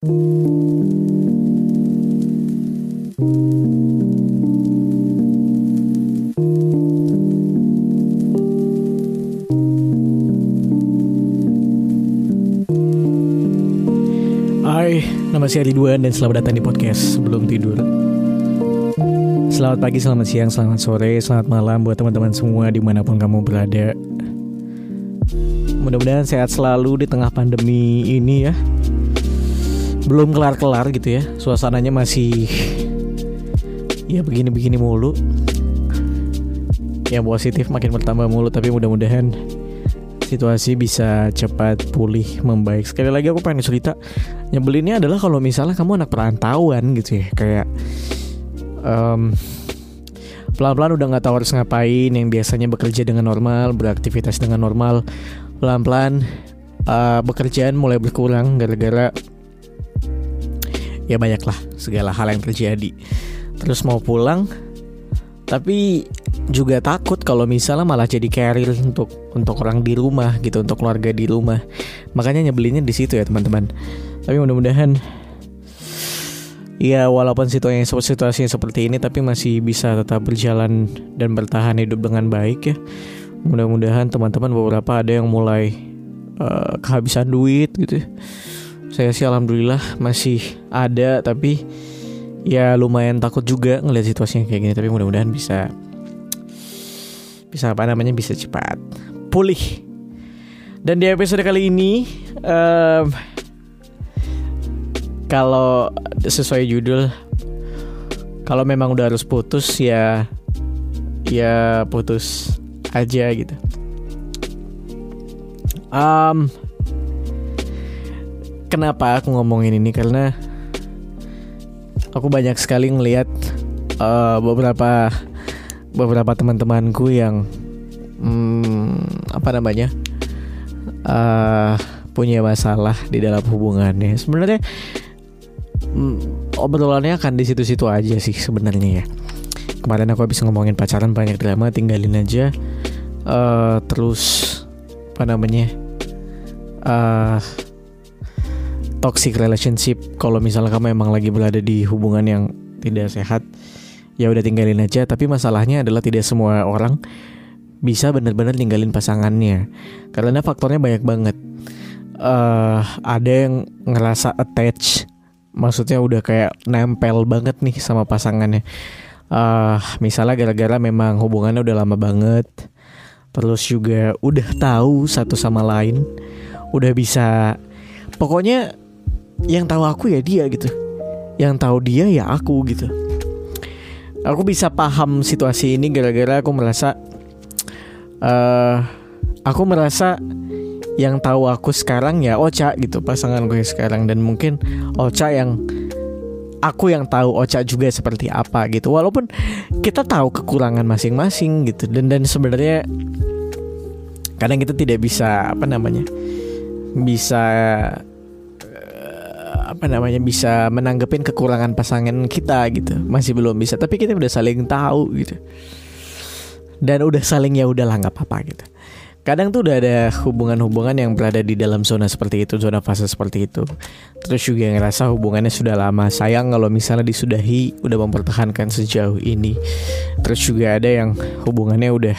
Hai, nama saya Ridwan dan selamat datang di podcast Sebelum Tidur. Selamat pagi, selamat siang, selamat sore, selamat malam buat teman-teman semua di mana pun kamu berada. Mudah-mudahan sehat selalu di tengah pandemi ini ya Belum kelar-kelar gitu ya. Suasananya masih Ya begini-begini mulu. Yang positif makin bertambah mulu Tapi mudah-mudahan situasi bisa cepat pulih membaik. Sekali lagi aku pengen cerita nyebelinnya adalah kalau misalnya kamu anak perantauan gitu ya kayak um, pelan-pelan udah nggak tahu harus ngapain yang biasanya bekerja dengan normal beraktivitas dengan normal pelan-pelan uh, bekerjaan mulai berkurang gara-gara ya banyaklah segala hal yang terjadi. Terus mau pulang tapi juga takut kalau misalnya malah jadi carrier untuk untuk orang di rumah gitu untuk keluarga di rumah. Makanya nyebelinnya di situ ya teman-teman. Tapi mudah-mudahan ya walaupun situasinya situasinya seperti ini tapi masih bisa tetap berjalan dan bertahan hidup dengan baik ya. Mudah-mudahan teman-teman beberapa ada yang mulai uh, kehabisan duit gitu saya sih alhamdulillah masih ada tapi ya lumayan takut juga ngelihat situasinya kayak gini. Tapi mudah-mudahan bisa bisa apa namanya bisa cepat pulih. Dan di episode kali ini um, kalau sesuai judul kalau memang udah harus putus ya ya putus aja gitu. Um, kenapa aku ngomongin ini karena aku banyak sekali ngelihat uh, beberapa beberapa teman-temanku yang hmm, apa namanya uh, punya masalah di dalam hubungannya. Sebenarnya hmm, obrolannya akan di situ-situ aja sih sebenarnya ya. Kemarin aku habis ngomongin pacaran banyak drama, tinggalin aja. Uh, terus apa namanya? Uh, toxic relationship. Kalau misalnya kamu emang lagi berada di hubungan yang tidak sehat ya udah tinggalin aja. Tapi masalahnya adalah tidak semua orang bisa benar-benar tinggalin pasangannya. Karena faktornya banyak banget. Uh, ada yang ngerasa attach maksudnya udah kayak nempel banget nih sama pasangannya. Uh, misalnya gara-gara memang hubungannya udah lama banget. Terus juga udah tahu satu sama lain. Udah bisa pokoknya yang tahu aku ya dia gitu. Yang tahu dia ya aku gitu. Aku bisa paham situasi ini gara-gara aku merasa uh, aku merasa yang tahu aku sekarang ya Ocha gitu pasangan gue sekarang. Dan mungkin Ocha yang aku yang tahu Ocha juga seperti apa gitu. Walaupun kita tahu kekurangan masing-masing gitu. Dan dan sebenarnya kadang kita tidak bisa apa namanya bisa apa namanya bisa menanggepin kekurangan pasangan kita gitu. Masih belum bisa tapi kita udah saling tahu gitu. Dan udah saling ya udahlah nggak apa-apa gitu. Kadang tuh udah ada hubungan-hubungan yang berada di dalam zona seperti itu zona fase seperti itu. Terus juga ngerasa hubungannya sudah lama. Sayang kalau misalnya disudahi udah mempertahankan sejauh ini. Terus juga ada yang hubungannya udah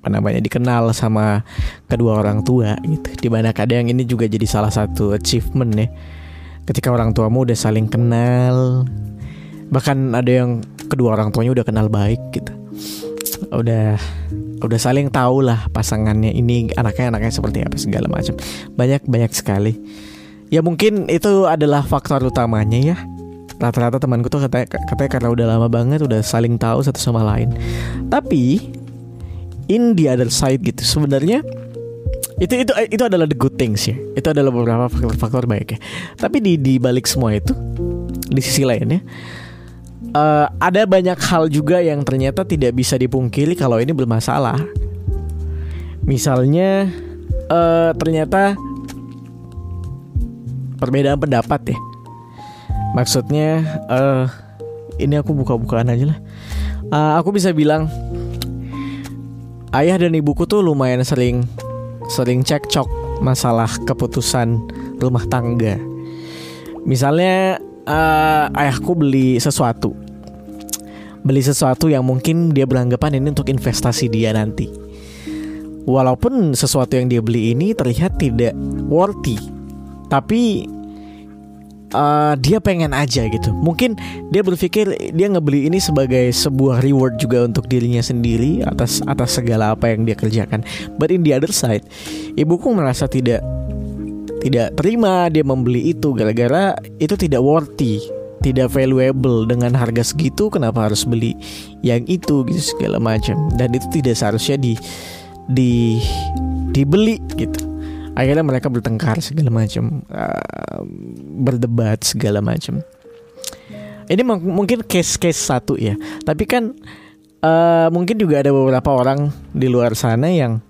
apa namanya dikenal sama kedua orang tua gitu. Di mana kadang ini juga jadi salah satu achievement ya ketika orang tuamu udah saling kenal. Bahkan ada yang kedua orang tuanya udah kenal baik gitu. Udah udah saling tahu lah pasangannya ini anaknya anaknya seperti apa segala macam. Banyak banyak sekali. Ya mungkin itu adalah faktor utamanya ya. Rata-rata temanku tuh katanya katanya karena udah lama banget udah saling tahu satu sama lain. Tapi in the other side gitu. Sebenarnya itu itu itu adalah the good things ya. Itu adalah beberapa faktor-faktor baik ya. Tapi di di balik semua itu di sisi lainnya uh, ada banyak hal juga yang ternyata tidak bisa dipungkiri kalau ini bermasalah. Misalnya uh, ternyata perbedaan pendapat ya. Maksudnya uh, ini aku buka-bukaan aja lah. Uh, aku bisa bilang ayah dan ibuku tuh lumayan sering sering cekcok masalah keputusan rumah tangga. Misalnya uh, ayahku beli sesuatu, beli sesuatu yang mungkin dia beranggapan ini untuk investasi dia nanti. Walaupun sesuatu yang dia beli ini terlihat tidak worthy, tapi uh, dia pengen aja gitu. Mungkin dia berpikir dia ngebeli ini sebagai sebuah reward juga untuk dirinya sendiri atas atas segala apa yang dia kerjakan. But in the other side, ibuku merasa tidak tidak terima dia membeli itu gara-gara itu tidak worthy tidak valuable dengan harga segitu kenapa harus beli yang itu gitu segala macam dan itu tidak seharusnya di di dibeli gitu akhirnya mereka bertengkar segala macam uh, berdebat segala macam. Ini mungkin case-case satu ya. Tapi kan uh, mungkin juga ada beberapa orang di luar sana yang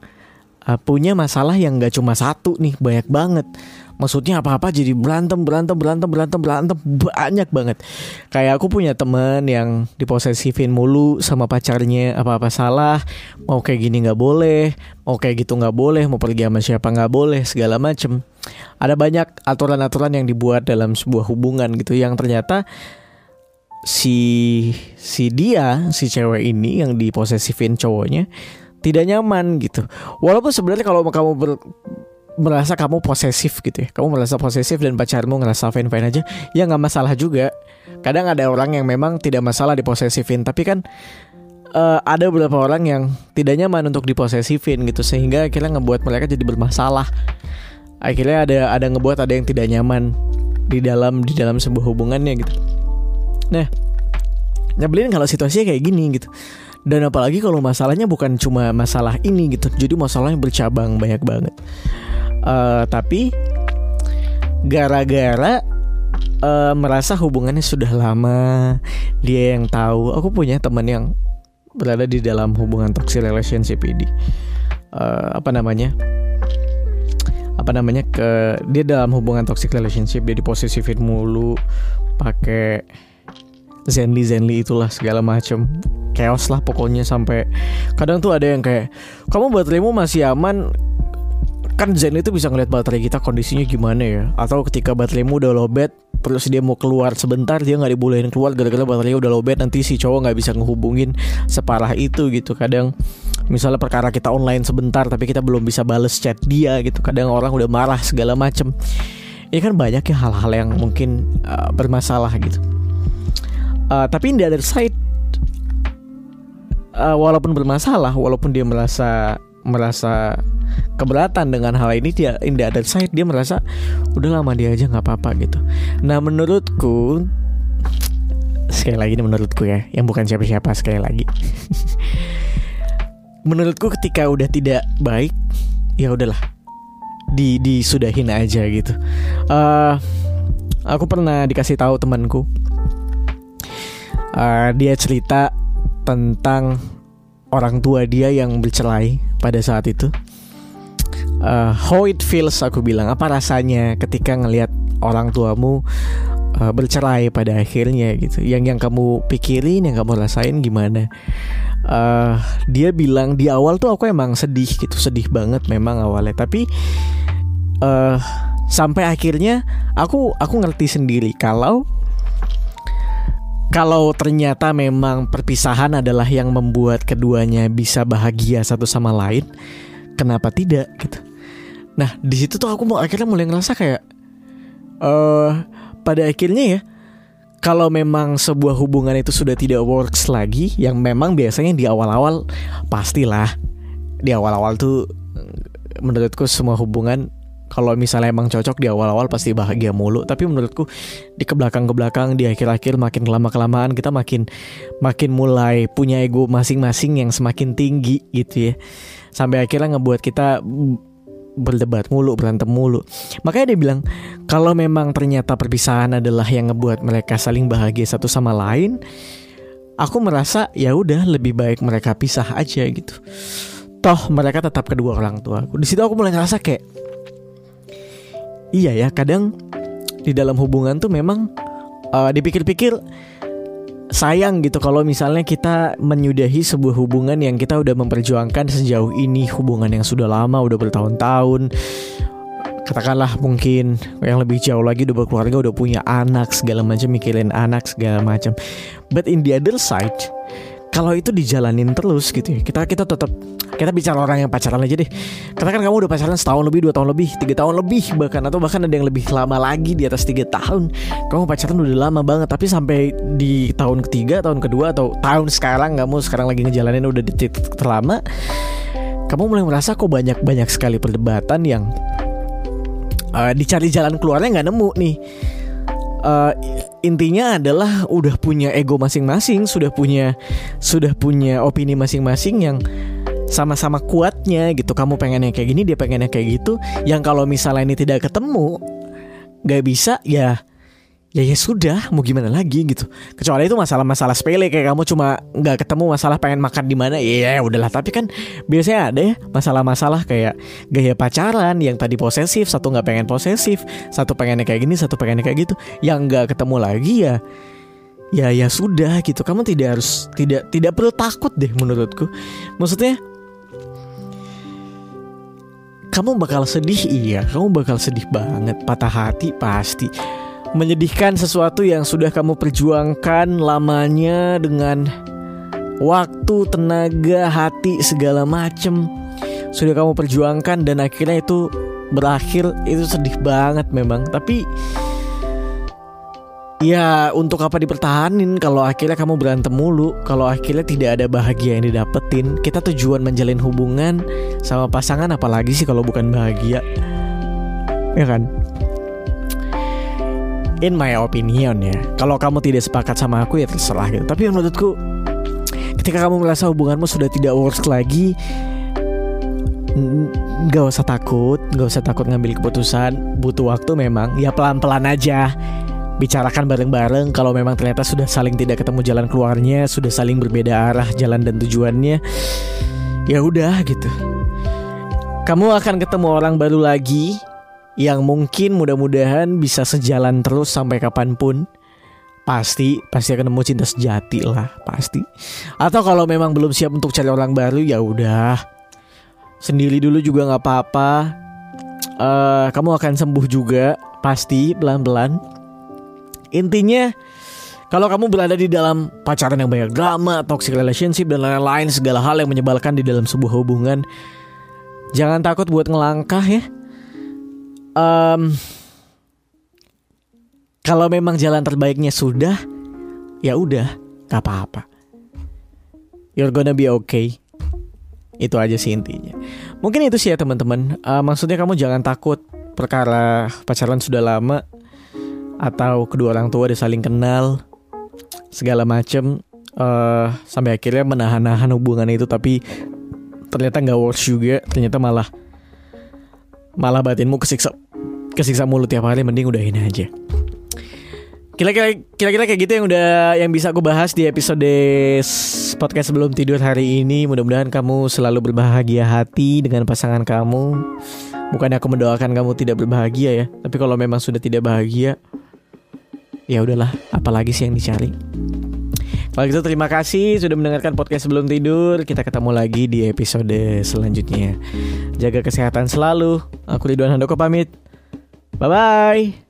uh, punya masalah yang gak cuma satu nih banyak banget maksudnya apa-apa jadi berantem berantem berantem berantem berantem. Banyak banget. Kayak aku punya temen yang diposesifin mulu sama pacarnya apa-apa salah. Mau kayak gini nggak boleh. Mau kayak gitu nggak boleh. Mau pergi sama siapa nggak boleh. Segala macem. Ada banyak aturan-aturan yang dibuat dalam sebuah hubungan gitu. Yang ternyata si si dia si cewek ini yang diposesifin cowoknya tidak nyaman gitu. Walaupun sebenarnya kalau kamu ber, merasa kamu posesif gitu ya. Kamu merasa posesif dan pacarmu ngerasa fine fine aja ya nggak masalah juga. Kadang ada orang yang memang tidak masalah diposesifin tapi kan uh, ada beberapa orang yang tidak nyaman untuk diposesifin gitu sehingga akhirnya ngebuat mereka jadi bermasalah. Akhirnya ada ada ngebuat ada yang tidak nyaman di dalam di dalam sebuah hubungannya gitu. Nah nyebelin kalau situasinya kayak gini gitu. Dan apalagi kalau masalahnya bukan cuma masalah ini gitu jadi masalahnya bercabang banyak banget uh, tapi gara-gara uh, merasa hubungannya sudah lama dia yang tahu. Aku punya teman yang berada di dalam hubungan toxic relationship ini. Uh, apa namanya? Apa namanya? Ke dia dalam hubungan toxic relationship dia diposesifin mulu pakai zenly zenly itulah segala macem. Chaos lah pokoknya sampai kadang tuh ada yang kayak kamu bateraimu masih aman kan Zen itu bisa ngeliat baterai kita kondisinya gimana ya. Atau ketika bateraimu udah lowbat terus dia mau keluar sebentar dia nggak dibolehin keluar gara-gara baterainya udah lowbat nanti si cowok nggak bisa ngehubungin separah itu gitu. Kadang misalnya perkara kita online sebentar tapi kita belum bisa bales chat dia gitu. Kadang orang udah marah segala macem. Ini kan banyak ya hal-hal yang mungkin uh, bermasalah gitu. Uh, tapi di other side uh, walaupun bermasalah walaupun dia merasa merasa keberatan dengan hal ini dia in the other side dia merasa udah lama dia aja nggak apa-apa gitu. Nah menurutku sekali lagi ini menurutku ya yang bukan siapa-siapa sekali lagi. Menurutku ketika udah tidak baik ya udahlah di disudahin aja gitu. Uh, aku pernah dikasih tahu temanku uh, dia cerita tentang orang tua dia yang bercerai pada saat itu uh, how it feels aku bilang. Apa rasanya ketika ngelihat orang tuamu uh, bercerai pada akhirnya gitu. Yang yang kamu pikirin yang kamu rasain gimana? Uh, dia bilang di awal tuh aku emang sedih gitu. Sedih banget memang awalnya. Tapi uh, sampai akhirnya aku aku ngerti sendiri kalau kalau ternyata memang perpisahan adalah yang membuat keduanya bisa bahagia satu sama lain, kenapa tidak gitu? Nah di situ tuh aku mau akhirnya mulai ngerasa kayak, uh, pada akhirnya ya, kalau memang sebuah hubungan itu sudah tidak works lagi, yang memang biasanya di awal-awal pastilah di awal-awal tuh menurutku semua hubungan kalau misalnya emang cocok di awal-awal pasti bahagia mulu. Tapi menurutku di ke belakang ke belakang di akhir-akhir makin lama kelamaan kita makin makin mulai punya ego masing-masing yang semakin tinggi gitu ya. Sampai akhirnya ngebuat kita berdebat mulu berantem mulu. Makanya dia bilang kalau memang ternyata perpisahan adalah yang ngebuat mereka saling bahagia satu sama lain aku merasa ya udah lebih baik mereka pisah aja gitu. Toh mereka tetap kedua orang tua aku. Di situ aku mulai ngerasa kayak iya ya kadang di dalam hubungan tuh memang uh, dipikir-pikir sayang gitu kalau misalnya kita menyudahi sebuah hubungan yang kita udah memperjuangkan sejauh ini hubungan yang sudah lama udah bertahun-tahun. Katakanlah mungkin yang lebih jauh lagi udah berkeluarga udah punya anak segala macam mikirin anak segala macam. But in the other side kalau itu dijalanin terus gitu ya kita kita tetap kita bicara orang yang pacaran aja deh. Katakan kamu udah pacaran setahun lebih dua tahun lebih tiga tahun lebih bahkan atau bahkan ada yang lebih lama lagi di atas tiga tahun. Kamu pacaran udah lama banget tapi sampai di tahun ketiga tahun kedua atau tahun sekarang kamu sekarang lagi ngejalanin udah di terlama kamu mulai merasa kok banyak banyak sekali perdebatan yang uh, dicari jalan keluarnya nggak nemu nih uh, intinya adalah udah punya ego masing-masing sudah punya sudah punya opini masing-masing yang sama-sama kuatnya gitu. Kamu pengennya kayak gini dia pengennya kayak gitu. Yang kalau misalnya ini tidak ketemu nggak bisa ya ya ya sudah mau gimana lagi gitu. Kecuali itu masalah-masalah sepele kayak kamu cuma nggak ketemu masalah pengen makan di mana ya, ya udahlah. Tapi kan biasanya ada ya masalah-masalah kayak gaya pacaran yang tadi posesif satu nggak pengen posesif satu pengennya kayak gini satu pengennya kayak gitu yang nggak ketemu lagi ya ya ya sudah gitu. Kamu tidak harus tidak tidak perlu takut deh menurutku. Maksudnya kamu bakal sedih iya. Kamu bakal sedih banget patah hati pasti menyedihkan sesuatu yang sudah kamu perjuangkan lamanya dengan waktu, tenaga, hati segala macem. Sudah kamu perjuangkan dan akhirnya itu berakhir itu sedih banget memang. Tapi ya untuk apa dipertahanin kalau akhirnya kamu berantem mulu? Kalau akhirnya tidak ada bahagia yang didapetin? Kita tujuan menjalin hubungan sama pasangan apalagi sih kalau bukan bahagia? Ya kan in my opinion ya. Kalau kamu tidak sepakat sama aku ya terserah gitu. Tapi menurutku ketika kamu merasa hubunganmu sudah tidak works lagi nggak usah takut nggak usah takut ngambil keputusan. Butuh waktu memang ya pelan pelan aja. Bicarakan bareng-bareng kalau memang ternyata sudah saling tidak ketemu jalan keluarnya sudah saling berbeda arah jalan dan tujuannya ya udah gitu. Kamu akan ketemu orang baru lagi yang mungkin mudah-mudahan bisa sejalan terus sampai kapan pun pasti pasti akan nemu cinta sejati lah pasti. Atau kalau memang belum siap untuk cari orang baru ya udah. Sendiri dulu juga nggak apa-apa. Uh, kamu akan sembuh juga pasti pelan-pelan. Intinya kalau kamu berada di dalam pacaran yang banyak drama, toxic relationship dan lain-lain segala hal yang menyebalkan di dalam sebuah hubungan, jangan takut buat ngelangkah ya um, kalau memang jalan terbaiknya sudah, ya udah, gak apa-apa. You're gonna be okay. Itu aja sih intinya. Mungkin itu sih ya teman-teman. Uh, maksudnya kamu jangan takut perkara pacaran sudah lama atau kedua orang tua udah saling kenal segala macem uh, sampai akhirnya menahan-nahan hubungan itu tapi ternyata nggak works juga ternyata malah malah batinmu kesiksa kesiksa mulut tiap hari mending udahin aja Kira-kira kira-kira kayak gitu yang udah yang bisa aku bahas di episode podcast sebelum tidur hari ini. Mudah-mudahan kamu selalu berbahagia hati dengan pasangan kamu. Bukan aku mendoakan kamu tidak berbahagia ya, tapi kalau memang sudah tidak bahagia ya udahlah, apalagi sih yang dicari. Kalau gitu terima kasih sudah mendengarkan podcast sebelum tidur. Kita ketemu lagi di episode selanjutnya. Jaga kesehatan selalu. Aku Ridwan Handoko pamit. Bye bye.